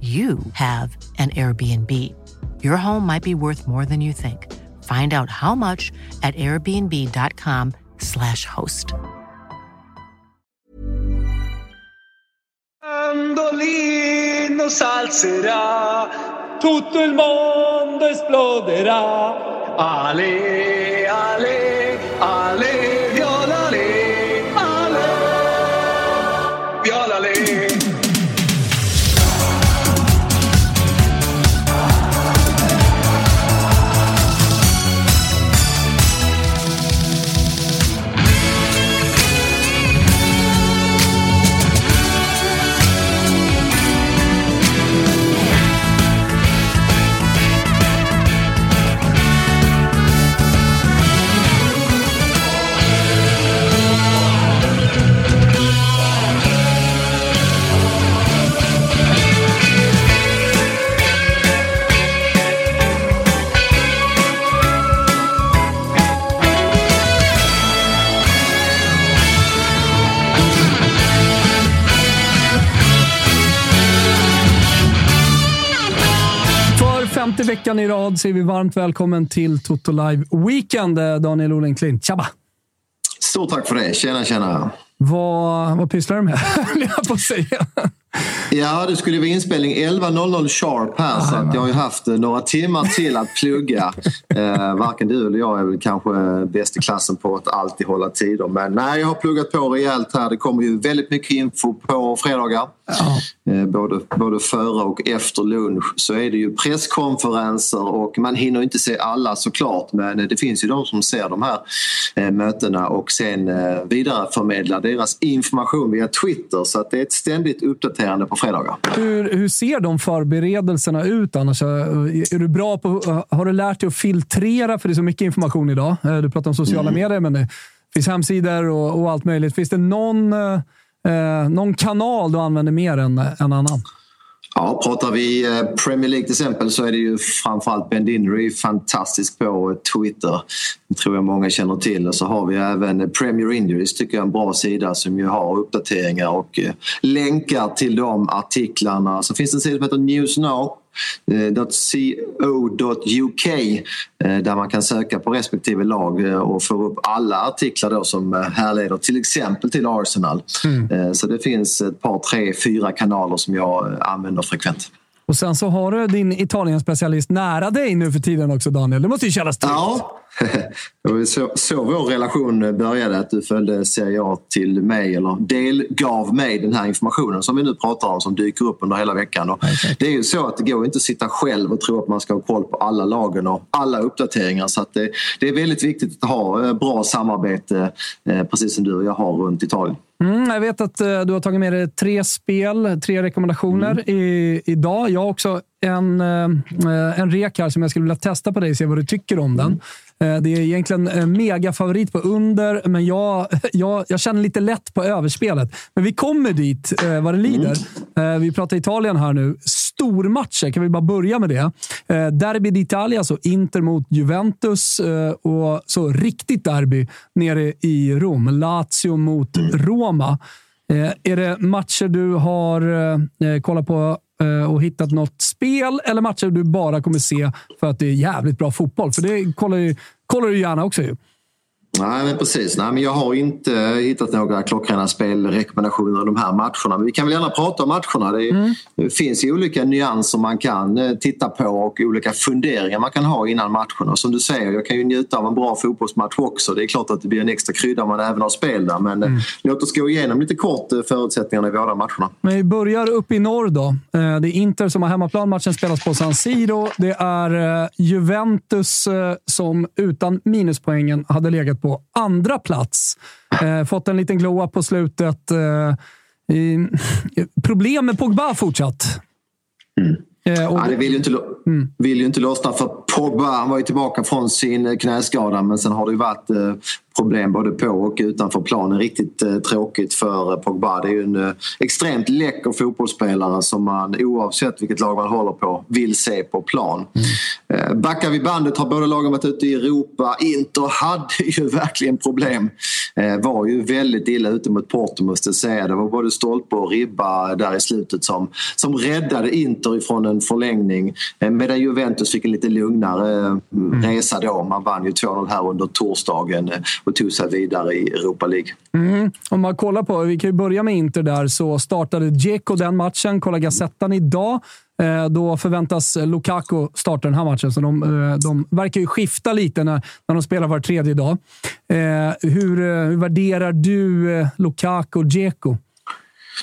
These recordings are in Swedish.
you have an Airbnb. Your home might be worth more than you think. Find out how much at airbnb.com/slash host. Salzerà, tutto il mondo esploderà. Ale, ale, ale, femte veckan i rad säger vi varmt välkommen till Toto Live Weekend. Eh, Daniel Olenklint, tjabba! Stort tack för det. Tjena, tjena. Vad, vad pysslar du med? höll jag på att säga. Ja, det skulle vara inspelning 11.00 sharp här så att jag har ju haft eh, några timmar till att plugga. Eh, varken du eller jag är väl kanske bäst i klassen på att alltid hålla tider. Men nej, jag har pluggat på rejält här. Det kommer ju väldigt mycket info på fredagar. Eh, både, både före och efter lunch så är det ju presskonferenser och man hinner inte se alla såklart men det finns ju de som ser de här eh, mötena och sen eh, vidareförmedlar deras information via Twitter så att det är ett ständigt uppdaterande på fredagar. Hur, hur ser de förberedelserna ut annars? Eh, Är du bra på, eh, har du lärt dig att filtrera? För det är så mycket information idag. Eh, Du pratar om sociala medier, men det finns hemsidor och, och allt möjligt. Finns det någon, eh, någon kanal du använder mer än en annan? Ja, pratar vi eh, Premier League till exempel så är det ju framförallt Ben Dinnery fantastisk på Twitter. Det tror jag många känner till. Och så har vi även Premier Injuries tycker jag är en bra sida som ju har uppdateringar och eh, länkar till de artiklarna. Så finns det en sida som heter News Now .co.uk eh, där man kan söka på respektive lag eh, och få upp alla artiklar då som eh, härleder till exempel till Arsenal. Eh, Så det finns ett par, tre, fyra kanaler som jag eh, använder frekvent. Och sen så har du din Italien-specialist nära dig nu för tiden också, Daniel. Det måste ju kännas tryggt. Ja, det var så, så vår relation började. Att du följde Serie A till mig eller delgav mig den här informationen som vi nu pratar om som dyker upp under hela veckan. Och det är ju så att det går inte att sitta själv och tro att man ska ha koll på alla lagen och alla uppdateringar. Så att det, det är väldigt viktigt att ha eh, bra samarbete eh, precis som du och jag har runt Italien. Mm, jag vet att eh, du har tagit med dig tre spel, tre rekommendationer i, idag. Jag har också en, eh, en rek här som jag skulle vilja testa på dig och se vad du tycker om den. Eh, det är egentligen en megafavorit på under, men jag, jag, jag känner lite lätt på överspelet. Men vi kommer dit eh, vad det lider. Eh, vi pratar Italien här nu. Stormatcher, kan vi bara börja med det? Eh, derby d'Italia, alltså Inter mot Juventus eh, och så riktigt derby nere i Rom. Lazio mot Roma. Eh, är det matcher du har eh, eh, kollat på eh, och hittat något spel eller matcher du bara kommer se för att det är jävligt bra fotboll? För det kollar, ju, kollar du gärna också ju. Nej, men precis. Nej, men jag har inte hittat några klockrena spelrekommendationer de här matcherna. Men vi kan väl gärna prata om matcherna. Det, mm. finns ju olika nyanser man kan eh, titta på och olika funderingar man kan ha innan matcherna. Som du säger, jag kan ju njuta av en bra fotbollsmatch också. Det är klart att det blir en extra krydda om man även har spel där. Men eh, mm. låt oss gå igenom lite kort eh, förutsättningarna i båda matcherna. Men vi börjar uppe i norr då. Det är Inter som har hemmaplan. Matchen spelas på San Siro. Det är Juventus som utan minuspoängen hade legat på andra plats. Eh, fått en liten glow på slutet. Eh, i, problem med Pogba fortsatt. Mm. Eh, och, ja, det vill ju, inte, mm. vill ju inte lossna för Pogba. Han var ju tillbaka från sin knäskada men sen har det ju varit eh, problem både på och utanför planen. Riktigt eh, tråkigt för eh, Pogba. Det är ju en eh, extremt läcker fotbollsspelare som man oavsett vilket lag man håller på vill se på plan. Mm. Eh, backar vi bandet har båda lagen varit ute i Europa. Inter hade ju verkligen problem. Eh, var ju väldigt illa ute mot Porto måste jag säga. Det var både stolpe och ribba där i slutet som, som räddade Inter ifrån en förlängning. Eh, medan Juventus fick en lite lugnare eh, mm. resa då. Man vann ju 2-0 här under torsdagen eh, och tog sig vidare i Europa League. Mm. Om man kollar på, vi kan ju börja med Inter där, så startade Dzeko den matchen. Kolla Gazettan idag. Eh, då förväntas Lukaku starta den här matchen, så de, eh, de verkar ju skifta lite när, när de spelar var tredje dag. Hur, hur värderar du Lukaku och Dzeko?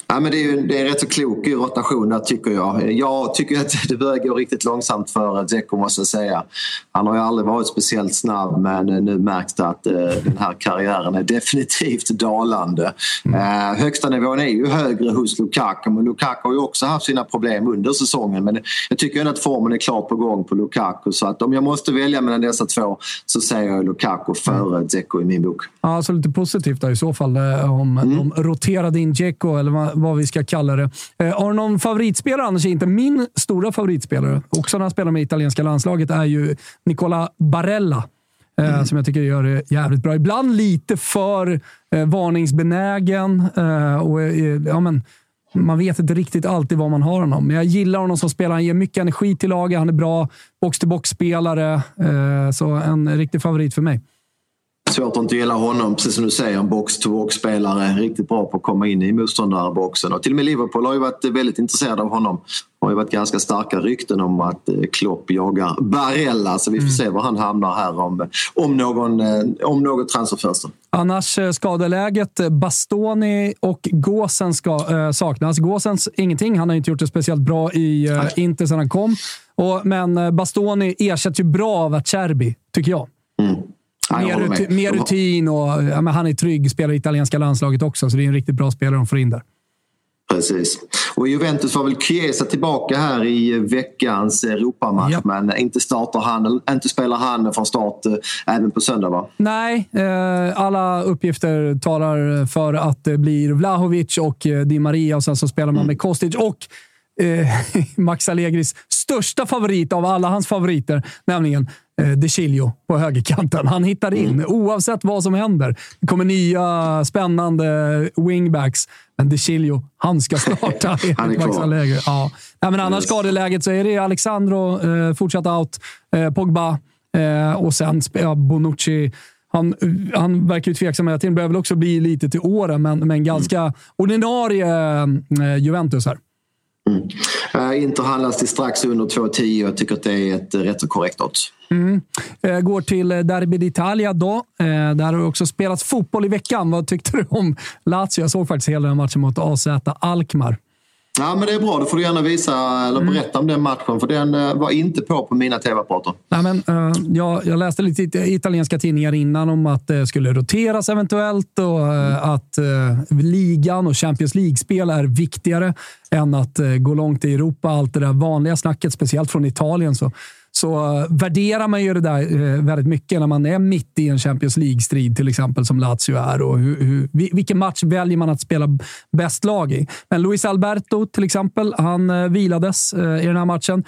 Ja, men det, är, det är rätt så klok rotation där tycker jag. Jag tycker att det börjar gå riktigt långsamt för Dzeko måste jag säga. Han har ju aldrig varit speciellt snabb men nu märks det att eh, den här karriären är definitivt dalande. Mm. Eh, högsta nivån är ju högre hos Lukaku men Lukaku har ju också haft sina problem under säsongen. Men jag tycker ändå att formen är klart på gång på Lukaku så att om jag måste välja mellan dessa två så säger jag Lukaku före mm. Dzeko i min bok. Ja, så lite positivt där i så fall eh, om mm. de roterade in Dzeko eller vad vi ska kalla det. Eh, har du någon favoritspelare? Annars inte min stora favoritspelare, också när han spelar med italienska landslaget, är ju Nicola Barella. Eh, mm. Som jag tycker gör det jävligt bra. Ibland lite för eh, varningsbenägen. Eh, och, eh, ja, men, man vet inte riktigt alltid vad man har honom. Men jag gillar honom som spelare. Han ger mycket energi till laget. Han är bra box-to-box-spelare. Så en riktig favorit för mig. Svårt att inte gilla honom, precis som du säger. En box-to-box-spelare. Riktigt bra på att komma in i motståndarboxen. Och till och med Liverpool har ju varit väldigt intresserade av honom. Det har ju varit ganska starka rykten om att eh, Klopp jagar Barella. Så vi får mm. se var han hamnar här om, om, någon, eh, om något transferfönster. Annars eh, skadeläget. Bastoni och Gåsen ska äh, saknas. Gåsens ingenting. Han har inte gjort det speciellt bra i äh, Inter sedan han kom. Och, men Bastoni ersätts ju bra av Acerbi, tycker jag. Mm. Mer, rutin, mer rutin och ja, men han är trygg, spelar i italienska landslaget också, så det är en riktigt bra spelare de får in där. Precis. Och Juventus var väl Chiesa tillbaka här i veckans Europamatch ja. men inte, startar han, inte spelar han från start eh, även på söndag va? Nej, eh, alla uppgifter talar för att det blir Vlahovic och eh, Di Maria och sen så spelar man mm. med Kostic och eh, Max Allegris största favorit av alla hans favoriter, nämligen De Chilio på högerkanten. Han hittar in mm. oavsett vad som händer. Det kommer nya spännande wingbacks, men De Chilio, han ska starta. han är kvar. Ja. Nej, men annars skadeläget så är det Alexandro, eh, fortsatt out. Eh, Pogba eh, och sen ja, Bonucci. Han, han verkar ju tveksam hela tiden. Behöver väl också bli lite till åren, men, men ganska mm. ordinarie eh, Juventus här. Mm. Eh, Inter handlas till strax under 2,10 jag tycker att det är ett rätt så korrekt odds. Mm. Eh, går till eh, Derby d'Italia då. Där har det också spelats fotboll i veckan. Vad tyckte du om Lazio? Jag såg faktiskt hela den matchen mot AZ Alkmaar. Ja, men det är bra. Då får du gärna visa eller mm. berätta mm. om den matchen. För den uh, var inte på på mina tv-apparater. Ja, men, uh, jag, jag läste lite italienska tidningar innan om att det skulle roteras eventuellt och uh, att ligan och Champions League-spel är viktigare än att gå långt i Europa. Allt det där vanliga snacket, speciellt från Italien. Så så värderar man ju det där eh, väldigt mycket när man är mitt i en Champions League-strid, till exempel som Lazio är. Och hur, hur, vilken match väljer man att spela bäst lag i? Men Luis Alberto, till exempel, han eh, vilades eh, i den här matchen.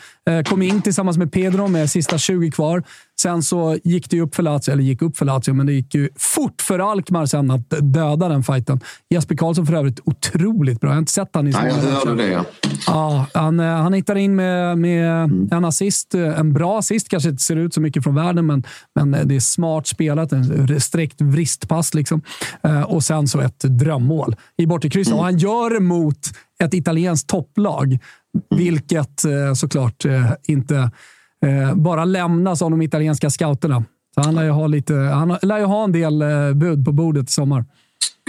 kom in tillsammans med Pedro med sista 20 kvar. Sen så gick det upp för Lazio, eller gick upp för Lazio, men det gick ju fort för Alkmaar sen att döda den fighten. Jesper Karlsson för övrigt otroligt bra. Jag har inte sett han i så Nej, jag hörde det. Ja. Ja, han, eh, han hittar in med, med mm. en assist. En bra assist. Kanske inte ser ut så mycket från världen, men, men det är smart spelat. En sträckt vristpass liksom. Eh, och sen så ett drömmål i bortre Mm. Och han gör det mot ett italienskt topplag, mm. vilket eh, såklart inte Eh, bara lämnas av de italienska scouterna. Så han lär ju ha, lite, han lär ju ha en del eh, bud på bordet i sommar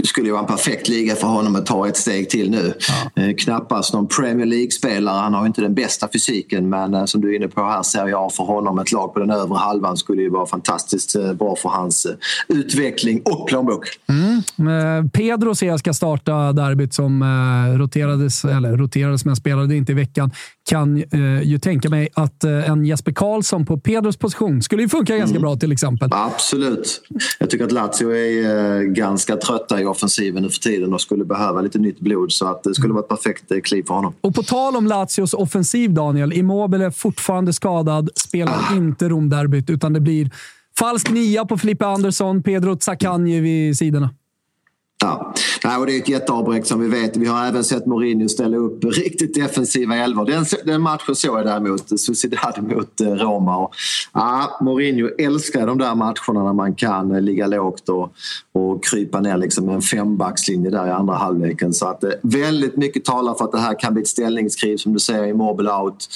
skulle ju vara en perfekt liga för honom att ta ett steg till nu. Ja. Eh, knappast någon Premier League-spelare. Han har inte den bästa fysiken men eh, som du är inne på här ser jag för honom ett lag på den övre halvan skulle ju vara fantastiskt eh, bra för hans utveckling och plånbok. Mm. Pedro ser jag ska starta derbyt som roterades, eller roterades men spelade inte i veckan. Kan ju tänka mig att en Jesper Karlsson på Pedros position skulle ju funka ganska mm. bra till exempel. Absolut. Jag tycker att Lazio är ganska trötta i offensiven nu för tiden och skulle behöva lite nytt blod. Så att det skulle vara ett perfekt eh, kliv för honom. Och på tal om Lazios offensiv, Daniel. Immobile är fortfarande skadad, spelar ah. inte Romderbyt, utan det blir falsk nia på Filippe Andersson, Pedro Zaccagni vid sidorna. Ja, och det är ett jätteavbräck som vi vet. Vi har även sett Mourinho ställa upp riktigt defensiva elvor. Den, den matchen såg jag däremot, Sociedad mot eh, Roma. Och, ja, Mourinho älskar de där matcherna när man kan eh, ligga lågt och, och krypa ner liksom med en fembackslinje där i andra halvleken. Så att, eh, väldigt mycket talar för att det här kan bli ett ställningskrig som du säger i Mobile Out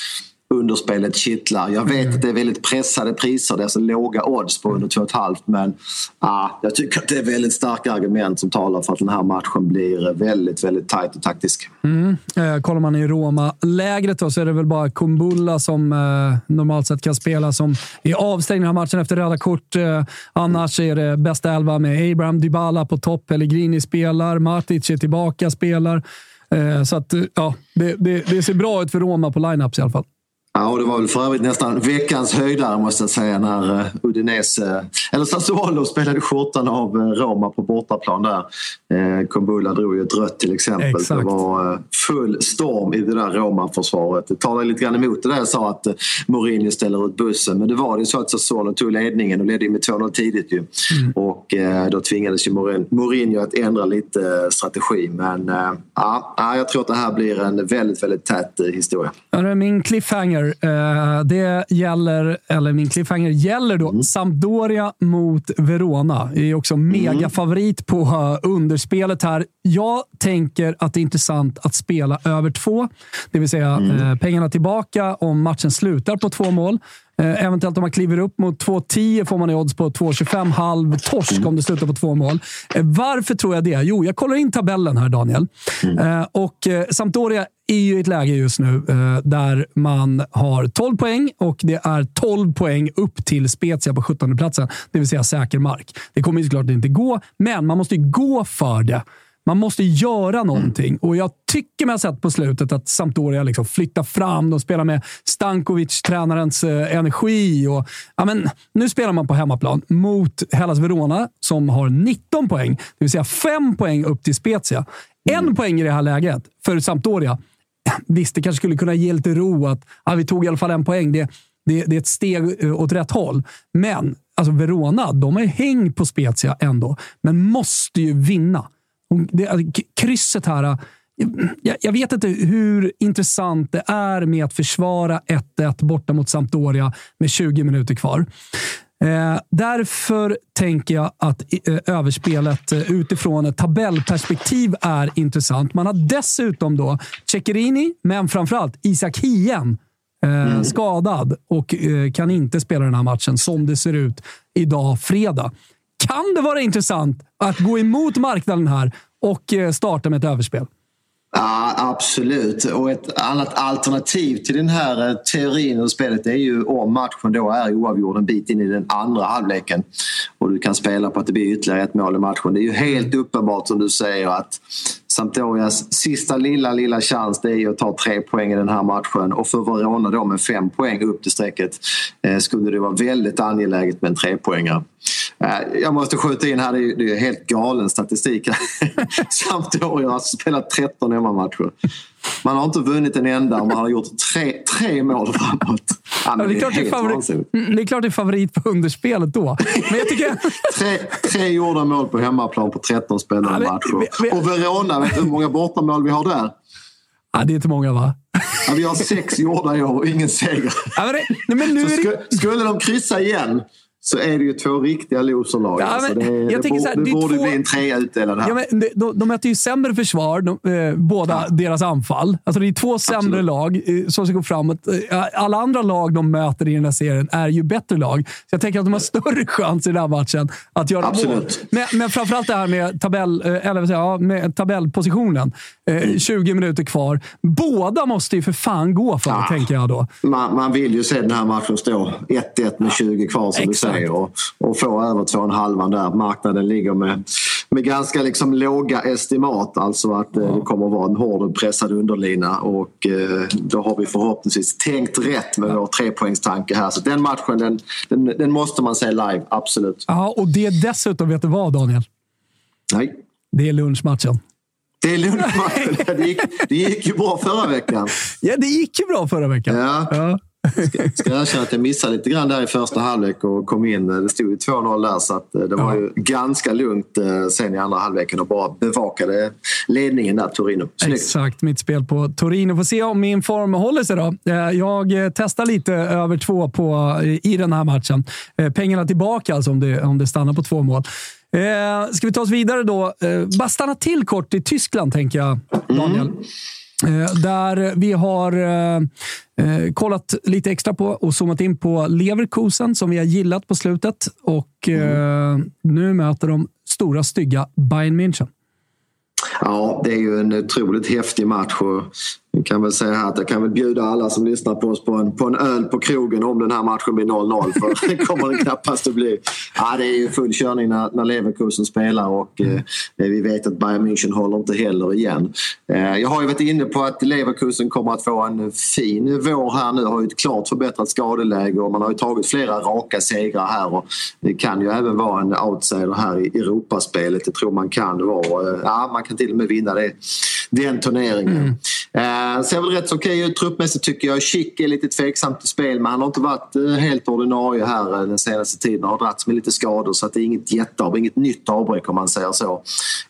underspelet kittlar. Jag vet mm. att det är väldigt pressade priser, det är alltså låga odds på under 2,5 men ah, jag tycker att det är väldigt starka argument som talar för att den här matchen blir väldigt, väldigt tajt och taktisk. Mm. Eh, kollar man i Roma-lägret så är det väl bara Kumbulla som eh, normalt sett kan spela som är avstängd den här matchen efter röda kort. Eh, annars är det bästa elva med Abraham Dybala på topp. Pellegrini spelar, Matic är tillbaka, spelar. Eh, så att, ja, det, det, det, ser bra ut för Roma på lineups i alla fall. Ja, och det var väl för övrigt nästan veckans höjdare måste jag säga när uh, Udinese, eller Sassuolo spelade skjortan av uh, Roma på bortaplan där. Kumbulla drog ju ett rött till exempel. Exakt. Det var full storm i det där Roma-försvaret. Det talade lite grann emot det där jag sa att Mourinho ställer ut bussen. Men det var ju så att Sassuolo tog ledningen och ledde med 2-0 tidigt ju. Mm. Och då tvingades ju Mourinho att ändra lite strategi. Men ja, jag tror att det här blir en väldigt, väldigt tät historia. Ja, det är min cliffhanger cliffhanger. Eh, det gäller, eller min cliffhanger gäller då mm. Sampdoria mot Verona. Det är också megafavorit på eh, underspelet här. Jag tänker att det är intressant att spela över två, det vill säga mm. Eh, pengarna tillbaka om matchen slutar på två mål. Eventuellt om man kliver upp mot 2,10 får man i odds på 2,25 halv torsk mm. om det slutar på två mål. Varför tror jag det? Jo, jag kollar in tabellen här, Daniel. Mm. Och Sampdoria är ju i ett läge just nu där man har 12 poäng och det är 12 poäng upp till Spezia på 17 platsen, det vill säga säker mark. Det kommer ju såklart inte gå, men man måste ju gå för det. Man måste göra någonting och jag tycker mig ha sett på slutet att Sampdoria liksom flyttar fram. De spelar med Stankovic, tränarens eh, energi. Och, ja, men, nu spelar man på hemmaplan mot Hellas Verona som har 19 poäng, det vill säga 5 poäng upp till Spezia. En mm. poäng i det här läget för Sampdoria. Visst, det kanske skulle kunna ge lite ro att ja, vi tog i alla fall en poäng. Det, det, det är ett steg åt rätt håll. Men alltså Verona, de har häng på Spezia ändå, men måste ju vinna. Det, alltså, krysset här. Äh, jag, jag, vet inte hur intressant det är med att försvara 1-1 borta mot Sampdoria med 20 minuter kvar. Eh, därför tänker jag att eh, överspelet eh, utifrån ett tabellperspektiv är intressant. Man har dessutom då Ceccherini, men framförallt Isak Hien eh, mm. skadad och eh, kan inte spela den här matchen som det ser ut idag, fredag kan det vara intressant att gå emot marknaden här och eh, starta med ett överspel. Ja, absolut. Och ett annat alternativ till den här eh, teorin och spelet är ju om matchen då är oavgjord en bit in i den andra halvleken och du kan spela på att det blir ytterligare ett mål i matchen. Det är ju helt uppenbart som du säger att Sampdorias sista lilla, lilla chans det är ju att ta tre poäng i den här matchen och för Verona då med fem poäng upp till strecket eh, skulle det vara väldigt angeläget med en trepoängare. Eh, jag måste skjuta in här, det är helt galen statistik. Sampdoria har spelat 13 hemmamatcher. Man har inte vunnit en enda och man har gjort tre, tre mål framåt. Ja, det, är klart det, är favorit, mm, det är klart det är favorit på underspelet då. Men jag tycker... tre, tre gjorda mål på hemmaplan på 13 spelade ja, matcher. Och Verona, vet du hur många bortamål vi har där? Ja, det är inte många va? Ja, vi har sex gjorda i år och ingen seger. Ja, men det, men nu så det... skulle de kryssa igen så är det ju två riktiga loserlag. Ja, alltså det, jag det, borde, här, det borde två... bli en trea utdelad här. Ja, men de, de, de möter ju sämre försvar, de, eh, båda ja. deras anfall. Alltså det är två sämre Absolut. lag eh, som ska gå framåt. Eh, alla andra lag de möter i den här serien är ju bättre lag. Så jag tänker att de har större chans i den här matchen att göra Absolut. mål. Men, men framförallt det här med, tabell, eh, eller ja, med tabellpositionen. Eh, mm. 20 minuter kvar. Båda måste ju för fan gå för, ja. tänker jag då. Man, man vill ju se den här matchen stå 1-1 med 20 kvar, som Exakt. du säger säger och, och få över två och en halvan där. Marknaden ligger med, med ganska liksom låga estimat. Alltså att eh, det kommer att vara en hård och pressad underlina och eh, då har vi förhoppningsvis tänkt rätt med vår trepoängstanke här. Så den matchen den, den, den måste man se live, absolut. Ja, och det är dessutom, vet du vad Daniel? Nej. Det är lunchmatchen. Det är lunchmatchen. Det gick, det gick ju bra förra veckan. Ja, det gick ju bra förra veckan. Ja. ja. Ska, ska erkänna att jag missade lite grann där i första halvlek och kom in. Det stod ju 2-0 där så att eh, det var ju ganska lugnt eh, sen i andra halvleken och bara bevakade ledningen där, Torino. Snyggt. Exakt, mitt spel på Torino. Får se om min form håller sig då. Eh, jag testar lite över två på, i den här matchen. Pengarna tillbaka alltså om det, om det stannar på två mål. ska vi ta oss vidare då? bara stanna till kort i Tyskland, tänker jag, Daniel. Mm. Eh, där vi har eh, eh, kollat lite extra på och zoomat in på Leverkusen som vi har gillat på slutet. Och mm. nu möter de stora, stygga Bayern München. Ja, det är ju en otroligt häftig match och jag kan väl säga här att jag kan väl bjuda alla som lyssnar på oss på en, på en öl på krogen om den här matchen blir 0-0 för det kommer den knappast att bli. Ja, det är ju full körning när, när Leverkusen spelar och eh, vi vet att Bayern München håller inte heller igen. Eh, jag har ju varit inne på att Leverkusen kommer att få en fin vår här nu. Har ju ett klart förbättrat skadeläge och man har ju tagit flera raka segrar här och det kan ju även vara en outsider här i Europaspelet. Det tror man kan vara. Eh, ja, man kan till och med vinna det, den turneringen. Mm. Eh, ser väl rätt så okej ut truppmässigt tycker jag. Schick är lite tveksamt till spel men han har inte varit eh, helt ordinarie här eh, den senaste tiden. Har dragits med lite skador så att det är inget jätteavbräck, inget nytt avbräck om man säger så.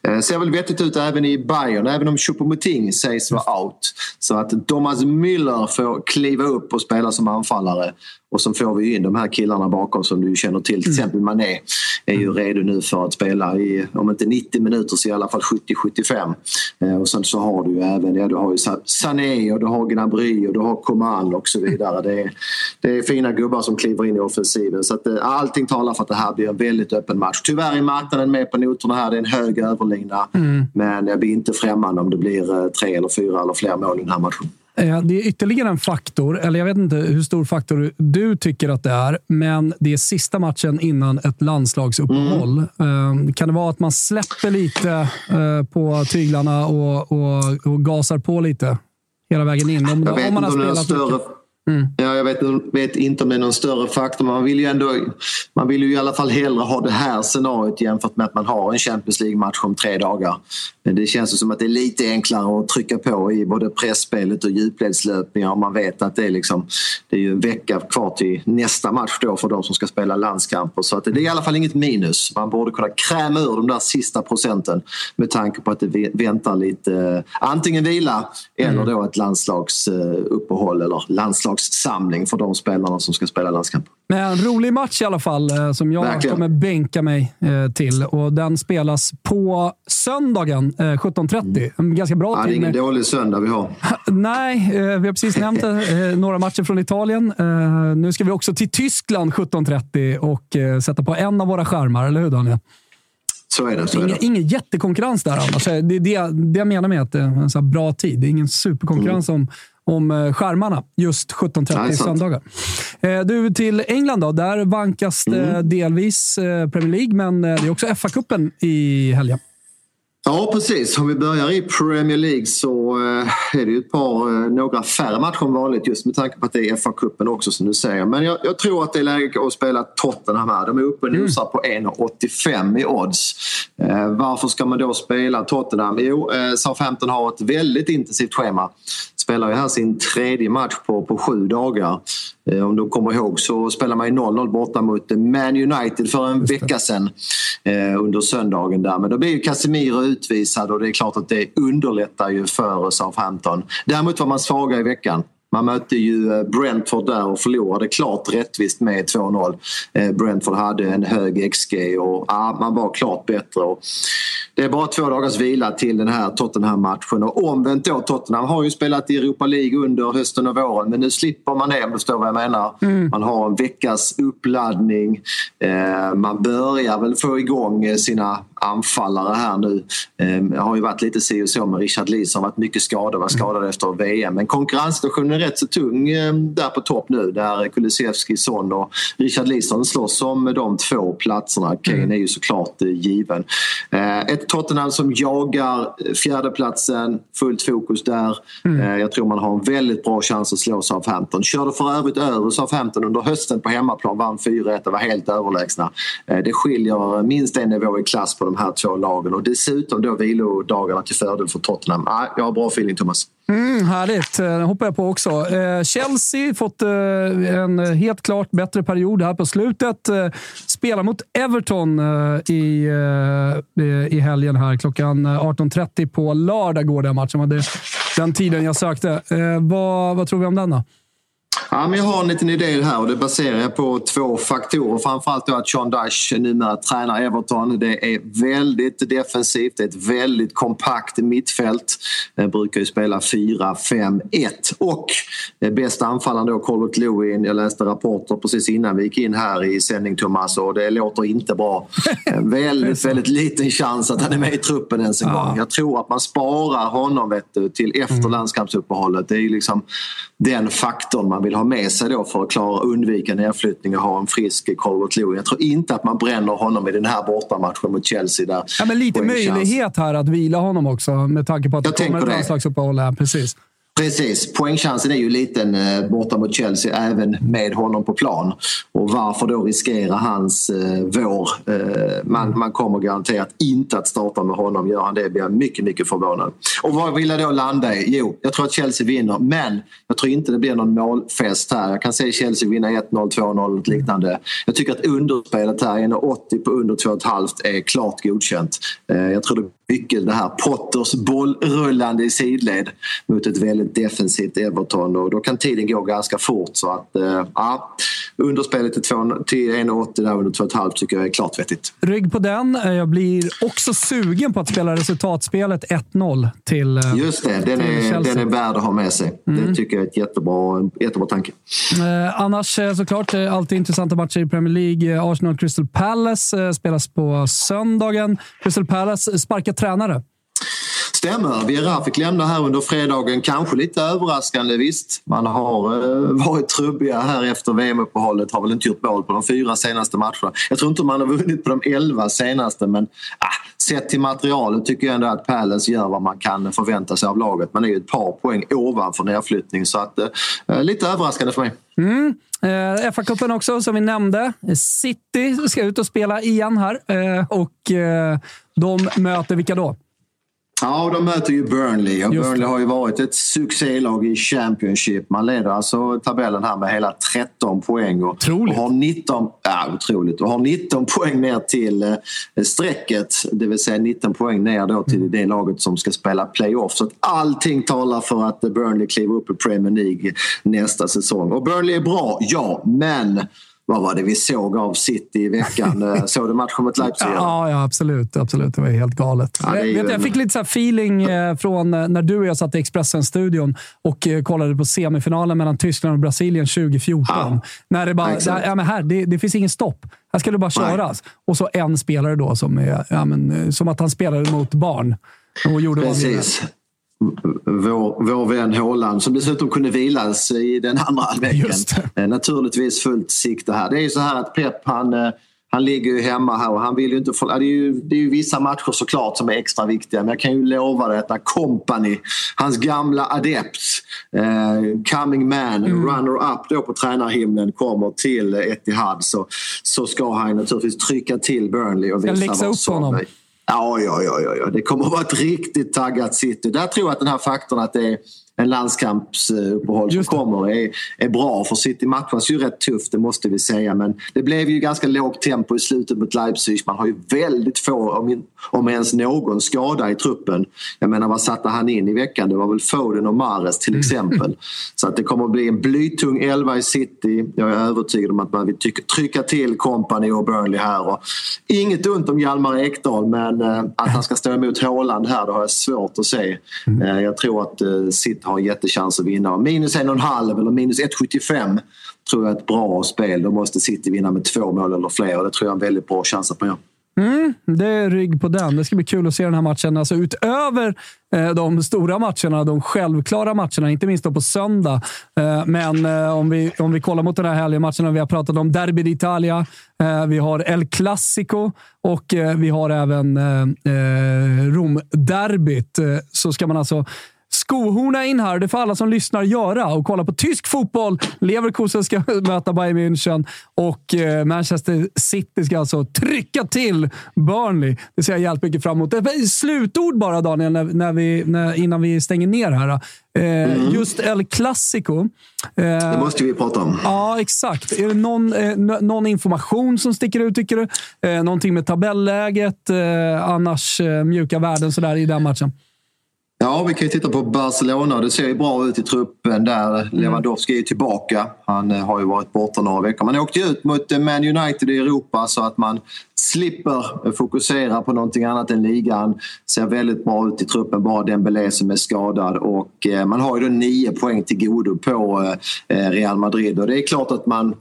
Eh, ser väl vettigt ut även i Bayern även om Choupo-Moting sägs vara out. Så att Thomas Müller får kliva upp och spela som anfallare och så får vi in de här killarna bakom som du känner till. Till mm. exempel Mané är ju redo nu för att spela i, om inte 90 minuter så i alla fall 70-75. Eh, och sen så har du ju även, ja du har ju Sané och du har Gnabry och du har Coman och så vidare. Det är, det är fina gubbar som kliver in i offensiven. Så att eh, allting talar för att det här blir en väldigt öppen match. Tyvärr är marknaden med på noterna här. Det är en hög överlina. Mm. Men jag blir inte främmande om det blir eh, tre eller fyra eller fler mål i den här matchen. Eh, det är ytterligare en faktor, eller jag vet inte hur stor faktor du tycker att det är, men det är sista matchen innan ett landslagsuppehåll. Mm. Kan det vara att man släpper lite eh, på tyglarna och, och, och gasar på lite hela vägen in? Om, jag vet om man har spelat större... Mm. Ja, jag vet, vet, inte om det är någon större faktor, men man vill ju ändå man vill ju i alla fall hellre ha det här scenariot jämfört med att man har en Champions League-match om tre dagar. Men det känns som att det är lite enklare att trycka på i både pressspelet och djupledslöpningar om man vet att det är, liksom, det är ju en vecka kvar till nästa match då för de som ska spela landskamper. Så att det är i alla fall inget minus. Man borde kunna kräma ur de där sista procenten med tanke på att det väntar lite eh, antingen vila eller mm. då ett landslagsuppehåll eller landslagssamling för de spelarna som ska spela landskamper. Men en rolig match i alla fall eh, som jag Verkligen. kommer bänka mig eh, till och den spelas på söndagen 17.30. En ganska bra ja. Det är ingen dålig söndag vi har. Nej, vi har precis nämnt några matcher från Italien. Nu ska vi också till Tyskland 17.30 och sätta på en av våra skärmar, eller hur Daniel? Så är det. Så ingen, är det. ingen jättekonkurrens där annars. Det är det, det jag menar med att det är en så bra tid. Det är ingen superkonkurrens mm. om om eh, skärmarna just 17.30 söndagar. Eh, du, till England då. Där vankas det mm. delvis eh, Premier League, men det är också FA-cupen i helgen. Ja, precis. Om vi börjar i Premier League så är det ju ett par, några färre matcher än vanligt just med tanke på att det är FA-cupen också som du säger. Men jag, jag, tror att det är läge att spela Tottenham här. De är uppe och mm. nosar på 1,85 i odds. varför ska man då spela Tottenham? Jo, Southampton har ett väldigt intensivt schema spelar ju här sin tredje match på, på sju dagar. Eh, om du kommer ihåg så spelade man 0-0 borta mot Man United för en vecka sedan eh, under söndagen där. Men då blir ju Casemiro utvisad och det är klart att det underlättar ju för Southampton. Däremot var man svaga i veckan. Man mötte ju eh, Brentford där och förlorade klart rättvist med 2-0. Eh, Brentford hade en hög XG och ja, man var klart bättre. Och det är bara två dagars vila till den här Tottenham-matchen. Och omvänt då, Tottenham har ju spelat i Europa League under hösten och våren men nu slipper man det om du förstår vad jag menar. Mm. Man har en veckas uppladdning. Eh, man börjar väl få igång sina anfallare här nu. Det har ju varit lite si och så med Richard Lee som varit mycket skadad, var skadad mm. efter VM. Men konkurrenssituationen är rätt så tung där på topp nu där Kulusevski, Son och Richard Leeson slåss om de två platserna. Kane mm. är ju såklart given. Ett ett Tottenham som jagar fjärdeplatsen, fullt fokus där. Mm. Eh, jag tror man har en väldigt bra chans att slå Southampton. Körde för övrigt över Southampton under hösten på hemmaplan, vann 4-1 och var helt överlägsna. Eh, det skiljer minst en nivå i klass på de här två lagen och dessutom då vilodagarna till fördel för Tottenham. Jag har bra feeling Thomas. Mm, härligt, eh, det hoppar jag på också. Eh, Chelsea fått eh, en helt klart bättre period här på slutet. Eh, spelar mot Everton i, i helgen här. Klockan 18.30 på lördag går den matchen. Det den tiden jag sökte. Eh, vad, vad tror vi om den då? Ja, men jag har en liten idé här och det baserar jag på två faktorer. Framförallt då att Sean Dyche numera tränar Everton. Det är väldigt defensivt, det är ett väldigt kompakt mittfält. Det brukar ju spela 4-5-1 och bästa anfallaren då Colbert Lewin. Jag läste rapporter precis innan vi gick in här i sändning Thomas och det låter inte bra. väldigt, väldigt liten chans att han är med i truppen ens en ja. gång. Jag tror att man sparar honom vet du, till efter mm. landskampsuppehållet. Det är ju liksom den faktorn man vill ha med sig då för att klara undvika nedflyttning och ha en frisk Colbert Lewin. Jag tror inte att man bränner honom i den här bortamatchen mot Chelsea. Där ja, men lite möjlighet här att vila honom också med tanke på att jag det kommer ett landslagsuppehåll. Precis. Precis. Poängchansen är ju liten eh, borta mot Chelsea även med honom på plan. Och varför då riskera hans eh, vår? Eh, man, man kommer garanterat inte att starta med honom. Gör han det blir jag mycket, mycket förvånad. Och vad vill jag då landa i? Jo, jag tror att Chelsea vinner men jag tror inte det blir någon målfest här. Jag kan se Chelsea vinna 1-0, 2-0 och liknande. Jag tycker att underspelet här, 1,80 på under 2,5 är klart godkänt. Eh, jag tror det mycket det här Potters bollrullande i sidled mot ett väldigt defensivt Everton och då kan tiden gå ganska fort så att eh, ja, underspelet till 1,80 där under 2,5 tycker jag är klart vettigt. Rygg på den. Eh, jag blir också sugen på att spela resultatspelet 1-0 till eh, Just det, den är, den är värd att ha med sig. Mm. Det tycker jag är ett jättebra, jättebra tanke. Eh, annars såklart, alltid intressanta matcher i Premier League. Arsenal Crystal Palace spelas på söndagen. Crystal Palace sparkar tränare. Stämmer. Vieira fick lämna här under fredagen. Kanske lite överraskande visst. Man har eh, varit trubbiga här efter VM-uppehållet. Har väl inte gjort mål på de fyra senaste matcherna. Jag tror inte man har vunnit på de elva senaste men ah, sett till materialet tycker jag ändå att Palace gör vad man kan förvänta sig av laget. Man är ju ett par poäng ovanför nedflyttning så att eh, lite överraskande för mig. Mm. Eh, FA-cupen också, som vi nämnde. City ska ut och spela igen här. Eh, och eh, de möter vilka då? Ja, de möter ju Burnley och Burnley har ju varit ett succélag i Championship. Man leder alltså tabellen här med hela 13 poäng. Och, otroligt. Och har 19, ja, otroligt. Och har 19 poäng ner till eh, strecket. Det vill säga 19 poäng ner då till mm. det laget som ska spela playoff. Så att allting talar för att Burnley kliver upp i Premier League nästa säsong. Och Burnley är bra, ja, men vad var det vi såg av City i veckan? Eh, såg du matchen mot Leipzig? Ja, ja absolut, absolut. Det var helt galet. Ja, jag, vet, jag fick lite så feeling eh, från eh, när du och jag satt i Expressen-studion och kollade på semifinalen mellan Tyskland och Brasilien 2014. Ja, när det bara, där, ja, men här, det, det, finns ingen stopp. Här ska det bara köras. Nej. Och så en spelare då som är ja, men, som att han spelade mot barn. Och gjorde Precis vår, vår vän Håland som dessutom kunde vilas i den andra halvleken. Eh, naturligtvis fullt sikte här. Det är ju så här att Pep han, eh, han ligger ju hemma här och han vill ju inte få, det, är ju, det är ju vissa matcher såklart som är extra viktiga men jag kan ju lova dig att när Company, hans gamla adept, eh, coming man, mm. runner-up då på tränarhimlen kommer till Etihad så, så ska han naturligtvis trycka till Burnley och visa vad som honom. Ja, ja, ja, ja, det kommer att vara ett riktigt taggat city. Där tror jag att den här faktorn att det är en landskampsuppehåll som kommer är, är bra. För City matchas ju rätt tufft, det måste vi säga. Men det blev ju ganska lågt tempo i slutet mot Leipzig. Man har ju väldigt få, om, om ens någon, skada i truppen. Jag menar, vad satte han in i veckan? Det var väl Foden och Mares till exempel. Så att det kommer att bli en blytung elva i City. Jag är övertygad om att man vill trycka till Company och Burnley här. Och inget ont om Hjalmar Ekdal, men eh, att han ska stå emot Haaland här, det har jag svårt att se. Mm. Eh, jag tror att eh, City har en jättechans att vinna. Minus en och en halv eller minus 1,75 tror jag är ett bra spel. Då måste City vinna med två mål eller fler. Det tror jag är en väldigt bra chans att man gör. Mm, det är rygg på den. Det ska bli kul att se den här matchen. Alltså utöver eh, de stora matcherna, de självklara matcherna, inte minst då på söndag. Eh, men eh, om, vi, om vi kollar mot den här helgen, matcherna vi har pratat om. Derby d'Italia, eh, vi har El Clasico och eh, vi har även eh, eh Rom-derbyt. Eh, så ska man alltså skohorna in här. Det får alla som lyssnar göra och kolla på tysk fotboll. Leverkusen ska möta Bayern München och eh, Manchester City ska alltså trycka till Burnley. Det ser jag jävligt mycket fram emot. Slutord bara, Daniel, när, när vi, när, innan vi stänger ner här. Eh, mm. Just El Clasico. Eh, det måste vi prata om. Ja, exakt. Är det någon, någon information som sticker ut, tycker du? Eh, någonting med tabelläget? Annars mjuka värden sådär i den matchen? Ja, vi kan ju titta på Barcelona. Det ser ju bra ut i truppen där. Mm. Lewandowski är ju tillbaka. Han eh, har ju varit borta några veckor. Man åkte ju ut mot eh, Man United i Europa så att man slipper fokusera på någonting annat än ligan. Ser väldigt bra ut i truppen, bara Dembélé som är skadad. Och eh, man har ju då nio poäng till godo på Real Madrid. Och det är klart att man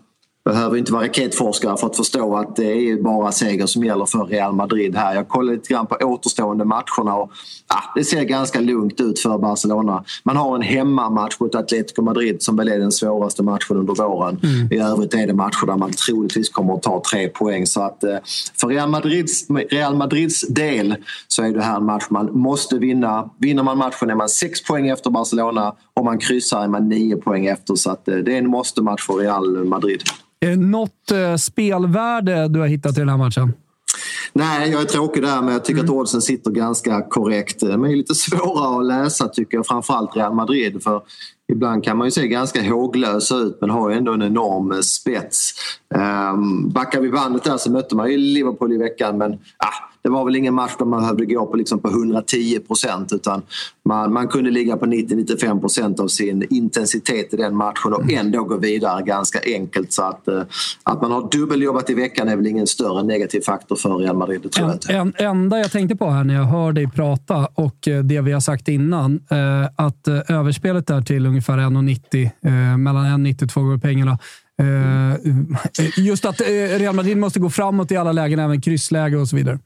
behöver inte vara raketforskare för att förstå att det är bara seger som gäller för Real Madrid här. Jag kollade lite grann på återstående matcherna och ah, det ser ganska lugnt ut för Barcelona. Man har en hemmamatch mot Atletico Madrid som väl är den svåraste matchen under våren. Mm. I övrigt är det matcher där man troligtvis kommer att ta tre poäng. Så att eh, för Real Madrids, Real Madrids del så är det här en match man måste vinna. Vinner man matchen är man sex poäng efter Barcelona. Om man kryssar är man nio poäng efter. Så att eh, det är en måste-match för Real Madrid. Det något eh, spelvärde du har hittat i den här matchen? Nej, jag är tråkig där, men jag tycker mm. att oddsen sitter ganska korrekt. De är lite svåra att läsa tycker jag, framförallt Real Madrid. För ibland kan man ju se ganska håglösa ut men har ju ändå en enorm eh, spets. Um, backar vi bandet där så mötte man ju Liverpool i veckan men ah, det var väl ingen match där man behövde gå på, liksom på 110 procent utan man, man kunde ligga på 90-95 procent av sin intensitet i den matchen och ändå gå vidare ganska enkelt. Så att, eh, att man har dubbeljobbat i veckan är väl ingen större negativ faktor för Real Madrid. Det tror jag inte. En, enda jag tänkte på här när jag hör dig prata och eh, det vi har sagt innan, eh, att överspelet där till ungefär 1,90, mellan 1,90 och 2 gånger pengarna. Just att Real Madrid måste gå framåt i alla lägen, även kryssläge och så vidare.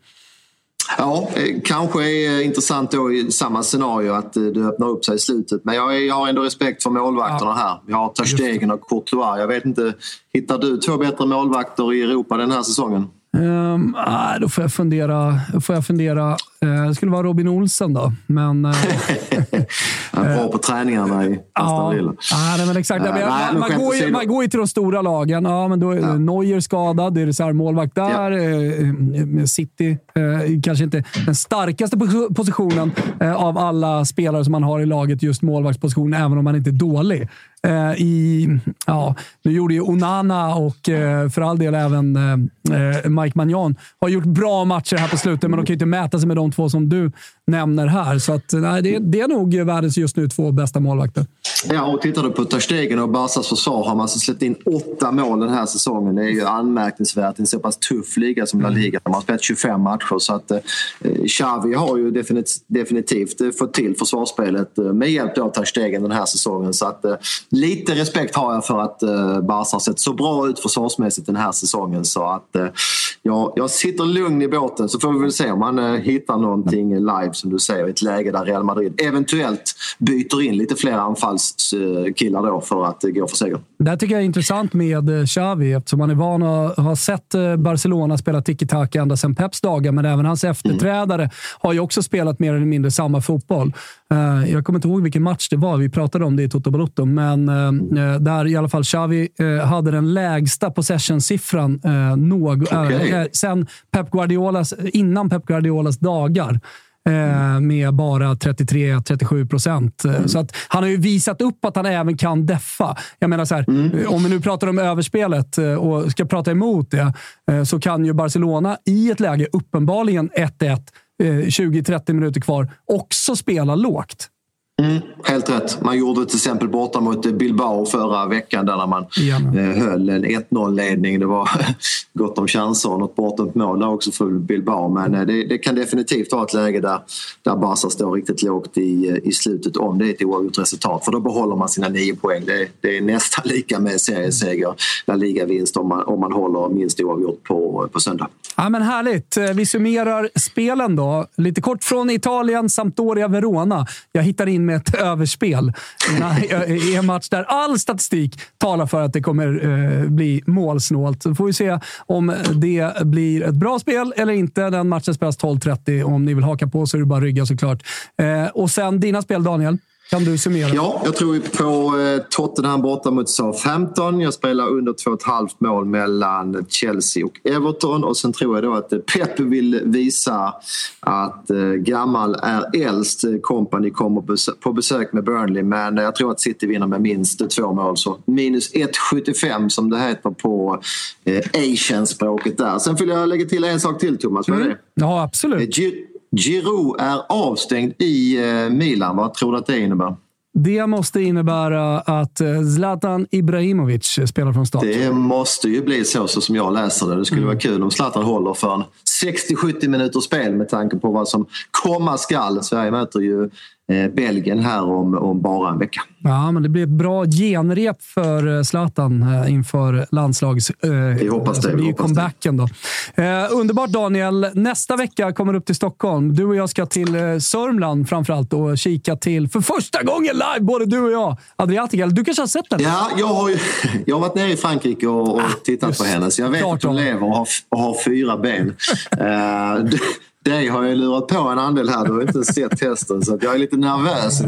Ja, eh, kanske är intressant då i samma scenario att eh, det öppnar upp sig i slutet. Men jag, jag har ändå respekt för målvakterna här. Vi har Ter Stegen och Courtois. Jag vet inte, hittar du två bättre målvakter i Europa den här säsongen? Um, ah, då får jag fundera. Får jag fundera. Uh, det skulle vara Robin Olsen då. Men, uh, Han är bra på träningarna i ja, men exakt. Uh, nej, man, man, går ju, man går ju till de stora lagen. Ja, men då är ja. Neuer skadad, det är reservmålvakt där. Ja. City kanske inte den starkaste positionen av alla spelare som man har i laget, just målvaktspositionen, även om man inte är dålig. Eh, i, ja, nu gjorde ju Onana och eh, för all del även eh, eh Mike Magnan har gjort bra matcher här på slutet, men de kan ju inte mäta sig med de två som du nämner här. Så att, nej, det, det är nog världens just nu två bästa målvakter. Ja, och tittar du på Ter Stegen och Barcas försvar har man alltså släppt in åtta mål den här säsongen. Det är ju anmärkningsvärt i en så pass tuff liga som La. Liga. De har spelat 25 matcher så att eh, Xavi har ju definitivt, definitivt fått till försvarsspelet eh, med hjälp av Ter Stegen den här säsongen. Så att eh, lite respekt har jag för att eh, Barca har sett så bra ut försvarsmässigt den här säsongen så att eh, jag, jag sitter lugn i båten så får vi väl se om man eh, hittar någonting live som du säger i ett läge där Real Madrid eventuellt byter in lite fler anfallskillar då för att gå för seger. Det här tycker jag är intressant med Xavi eftersom man är van att ha sett Barcelona spela tiki-taka ända sedan Peps dagar, men även hans efterträdare mm. har ju också spelat mer eller mindre samma fotboll. Jag kommer inte ihåg vilken match det var. Vi pratade om det i Toto Balotto, men eh, där i alla fall Xavi eh, hade den lägsta possession-siffran eh, okay. sen Pep Guardiolas, innan Pep Guardiolas dagar. eh, med bara 33-37 procent. Mm. Så att han har ju visat upp att han även kan deffa. Jag menar så här, mm. om vi nu pratar om överspelet och ska prata emot det, så kan ju Barcelona i ett läge, uppenbarligen 1-1, 20-30 minuter kvar, också spela lågt. Mm, helt rätt. Man gjorde till exempel borta mot Bilbao förra veckan där man ja. Eh, höll en 1-0-ledning. Det var gott om chanser och något bortdömt mål där också för Bilbao. Men eh, det, det, kan definitivt vara ett läge där, där Barca står riktigt lågt i, eh, i slutet om det är ett oavgjort resultat. För då behåller man sina nio poäng. Det, det är nästan lika med serieseger, La Liga-vinst om man, om man håller minst oavgjort på, på söndag. Ja, men härligt. Vi summerar spelen då. Lite kort från Italien, Sampdoria, Verona. Jag hittar in med ett överspel i en match där all statistik talar för att det kommer eh, bli målsnålt. Så får vi se om det blir ett bra spel eller inte. Den matchen spelas 12.30. Om ni vill haka på så är det bara att rygga såklart. Eh, och sen dina spel, Daniel. Kan du summera? Ja, jag tror på eh, Tottenham borta mot Southampton. Jag spelar under 2,5 mål mellan Chelsea och Everton. Och sen tror jag då att Pep vill visa att eh, gammal är äldst. Company kommer på besök med Burnley men jag tror att City vinner med minst två mål. Så minus 1,75 som det heter på eh, Asian-språket där. Sen vill jag lägga till en sak till Thomas. Mm. Ja, absolut. Giroud är avstängd i eh, Milan. Vad tror du att det innebär? Det måste innebära att eh, Zlatan Ibrahimovic spelar från start. Det måste ju bli så, så som jag läser det. Det skulle mm. vara kul om Zlatan håller för en 60-70 minuters spel med tanke på vad som komma skall. Sverige möter ju Belgien här om, om bara en vecka. Ja, men det blir ett bra genrep för eh, Zlatan eh, inför landslags... vi hoppas det. det blir comebacken då. Eh, underbart Daniel! Nästa vecka kommer du upp till Stockholm. Du och jag ska till Sörmland framförallt och kika till, för första gången live, både du och jag, Adriatica. Du kanske har sett den? Ja, jag har, ju, jag har varit nere i Frankrike och, och ah, tittat på henne, så jag vet att hon lever och har, och har fyra ben. uh, dig har jag lurat på en andel här. Du har inte sett testen så jag är lite nervös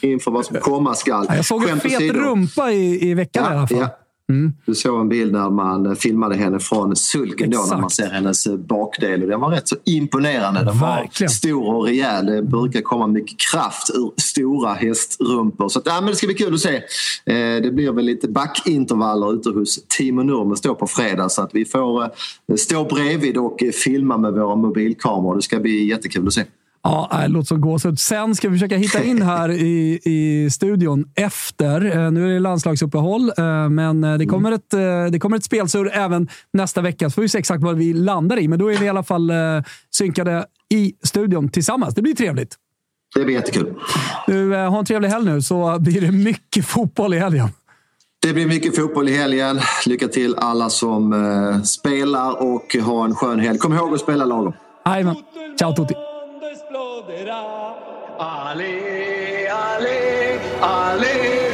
inför vad som komma skall. Jag såg en fet rumpa i, i veckan ja, i alla fall. Ja. Mm. Du såg en bild när man filmade henne från sulken då, när man ser hennes bakdel. Och den var rätt så imponerande. Den Verkligen. var stor och rejäl. Det brukar komma mycket kraft ur stora hästrumpor. Så att, ja, men det ska bli kul att se. Eh, det blir väl lite backintervaller ute hos Timo Nurme stå på fredag så att vi får eh, stå bredvid och filma med våra mobilkameror. Det ska bli jättekul att se. Ja, det låter som gåshud. Sen ska vi försöka hitta in här i, i studion efter. Eh, nu är det landslagsuppehåll, eh, men eh, det kommer ett, det kommer ett spelsur även nästa vecka. Så får vi se exakt vad vi landar i, men då är vi i alla fall synkade i studion tillsammans. Det blir trevligt. Det blir jättekul. Du, ha en trevlig helg nu, så blir det mycket fotboll i helgen. Det blir mycket fotboll i helgen. Lycka till alla som spelar och ha en skön helg. Kom ihåg att spela lagom. Jajamän. Ciao tutti! Esploderà. Ale, ale, ale,